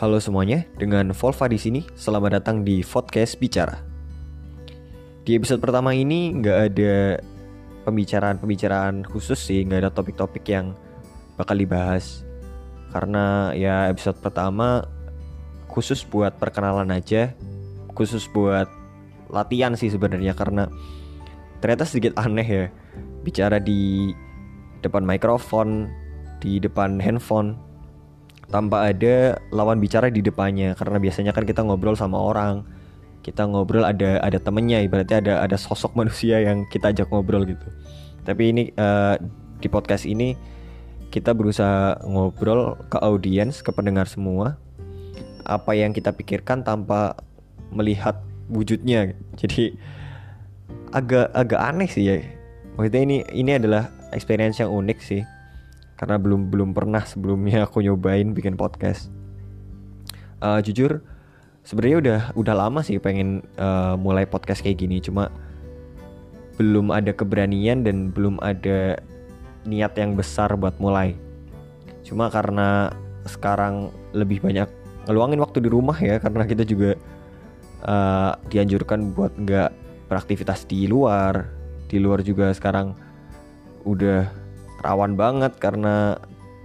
Halo semuanya, dengan Volva di sini. Selamat datang di podcast bicara. Di episode pertama ini nggak ada pembicaraan-pembicaraan khusus sih, nggak ada topik-topik yang bakal dibahas. Karena ya episode pertama khusus buat perkenalan aja, khusus buat latihan sih sebenarnya karena ternyata sedikit aneh ya bicara di depan mikrofon, di depan handphone tanpa ada lawan bicara di depannya karena biasanya kan kita ngobrol sama orang. Kita ngobrol ada ada temennya ibaratnya ada ada sosok manusia yang kita ajak ngobrol gitu. Tapi ini uh, di podcast ini kita berusaha ngobrol ke audiens ke pendengar semua apa yang kita pikirkan tanpa melihat wujudnya. Jadi agak agak aneh sih ya. Maksudnya ini ini adalah experience yang unik sih karena belum belum pernah sebelumnya aku nyobain bikin podcast. Uh, jujur sebenarnya udah udah lama sih pengen uh, mulai podcast kayak gini. Cuma belum ada keberanian dan belum ada niat yang besar buat mulai. Cuma karena sekarang lebih banyak ngeluangin waktu di rumah ya karena kita juga uh, dianjurkan buat nggak beraktivitas di luar. Di luar juga sekarang udah rawan banget karena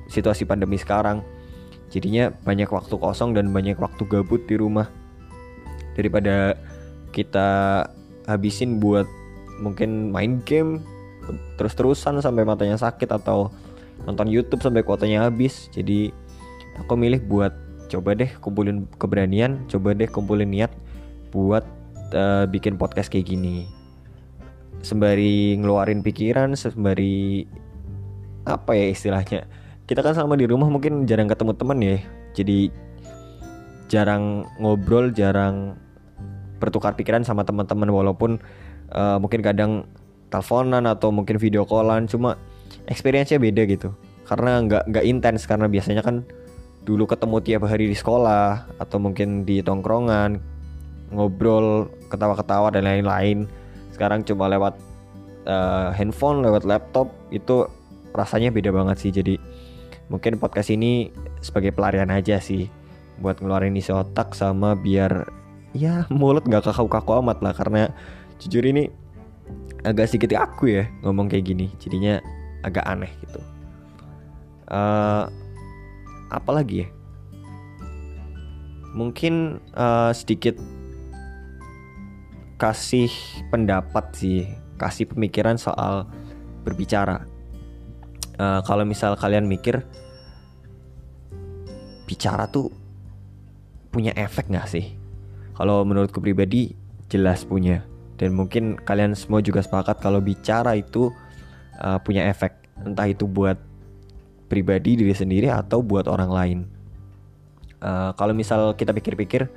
situasi pandemi sekarang. Jadinya banyak waktu kosong dan banyak waktu gabut di rumah. Daripada kita habisin buat mungkin main game terus-terusan sampai matanya sakit atau nonton YouTube sampai kuotanya habis. Jadi aku milih buat coba deh kumpulin keberanian, coba deh kumpulin niat buat uh, bikin podcast kayak gini. Sembari ngeluarin pikiran, sembari apa ya istilahnya? Kita kan selama di rumah mungkin jarang ketemu teman ya. Jadi jarang ngobrol jarang bertukar pikiran sama teman-teman walaupun uh, mungkin kadang teleponan atau mungkin video callan cuma experience-nya beda gitu. Karena nggak nggak intens karena biasanya kan dulu ketemu tiap hari di sekolah atau mungkin di tongkrongan ngobrol ketawa-ketawa dan lain-lain. Sekarang cuma lewat uh, handphone lewat laptop itu rasanya beda banget sih. Jadi mungkin podcast ini sebagai pelarian aja sih buat ngeluarin isi otak sama biar ya mulut nggak kaku-kaku amat lah. Karena jujur ini agak sedikit aku ya ngomong kayak gini. Jadinya agak aneh gitu. Uh, apa lagi ya? Mungkin uh, sedikit kasih pendapat sih kasih pemikiran soal berbicara uh, kalau misal kalian mikir bicara tuh punya efek nggak sih? Kalau menurutku pribadi jelas punya dan mungkin kalian semua juga sepakat kalau bicara itu uh, punya efek entah itu buat pribadi diri sendiri atau buat orang lain. Uh, kalau misal kita pikir-pikir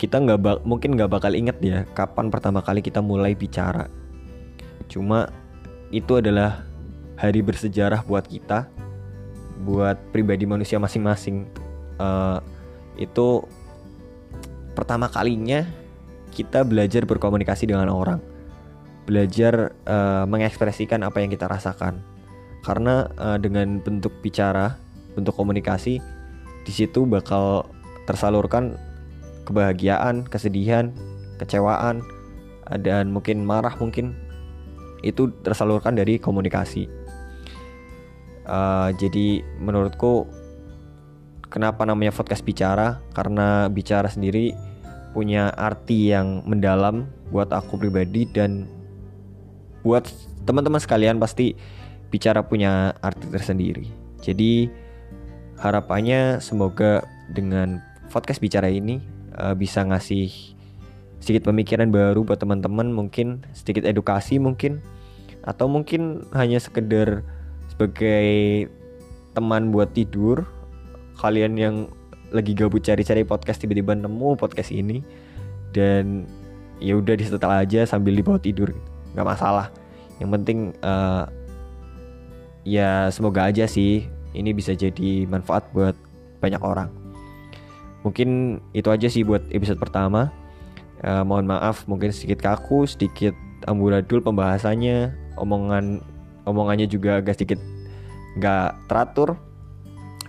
kita nggak mungkin nggak bakal inget ya kapan pertama kali kita mulai bicara. Cuma itu adalah hari bersejarah buat kita, buat pribadi manusia masing-masing. Uh, itu pertama kalinya kita belajar berkomunikasi dengan orang, belajar uh, mengekspresikan apa yang kita rasakan. Karena uh, dengan bentuk bicara, bentuk komunikasi, di situ bakal tersalurkan kebahagiaan, kesedihan, kecewaan, dan mungkin marah mungkin itu tersalurkan dari komunikasi Uh, jadi menurutku kenapa namanya podcast bicara? Karena bicara sendiri punya arti yang mendalam buat aku pribadi dan buat teman-teman sekalian pasti bicara punya arti tersendiri. Jadi harapannya semoga dengan podcast bicara ini uh, bisa ngasih sedikit pemikiran baru buat teman-teman, mungkin sedikit edukasi mungkin atau mungkin hanya sekedar sebagai teman buat tidur kalian yang lagi gabut cari-cari podcast tiba-tiba nemu podcast ini dan ya udah disetel aja sambil dibawa tidur. Nggak masalah. Yang penting uh, ya semoga aja sih ini bisa jadi manfaat buat banyak orang. Mungkin itu aja sih buat episode pertama. Uh, mohon maaf mungkin sedikit kaku sedikit amburadul pembahasannya omongan omongannya juga agak sedikit nggak teratur.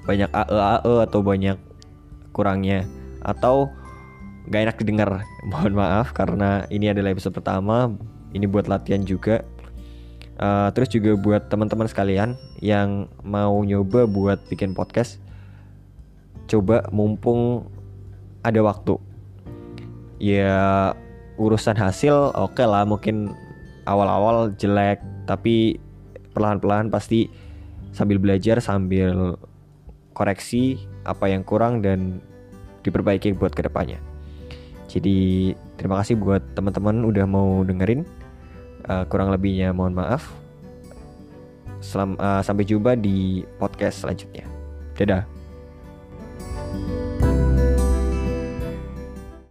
Banyak AE AE atau banyak kurangnya. Atau gak enak didengar. Mohon maaf karena ini adalah episode pertama. Ini buat latihan juga. Uh, terus juga buat teman-teman sekalian yang mau nyoba buat bikin podcast coba mumpung ada waktu. Ya urusan hasil oke okay lah mungkin awal-awal jelek tapi perlahan-perlahan pasti sambil belajar sambil koreksi apa yang kurang dan diperbaiki buat ke depannya. Jadi terima kasih buat teman-teman udah mau dengerin. Uh, kurang lebihnya mohon maaf. Selam, uh, sampai jumpa di podcast selanjutnya. Dadah.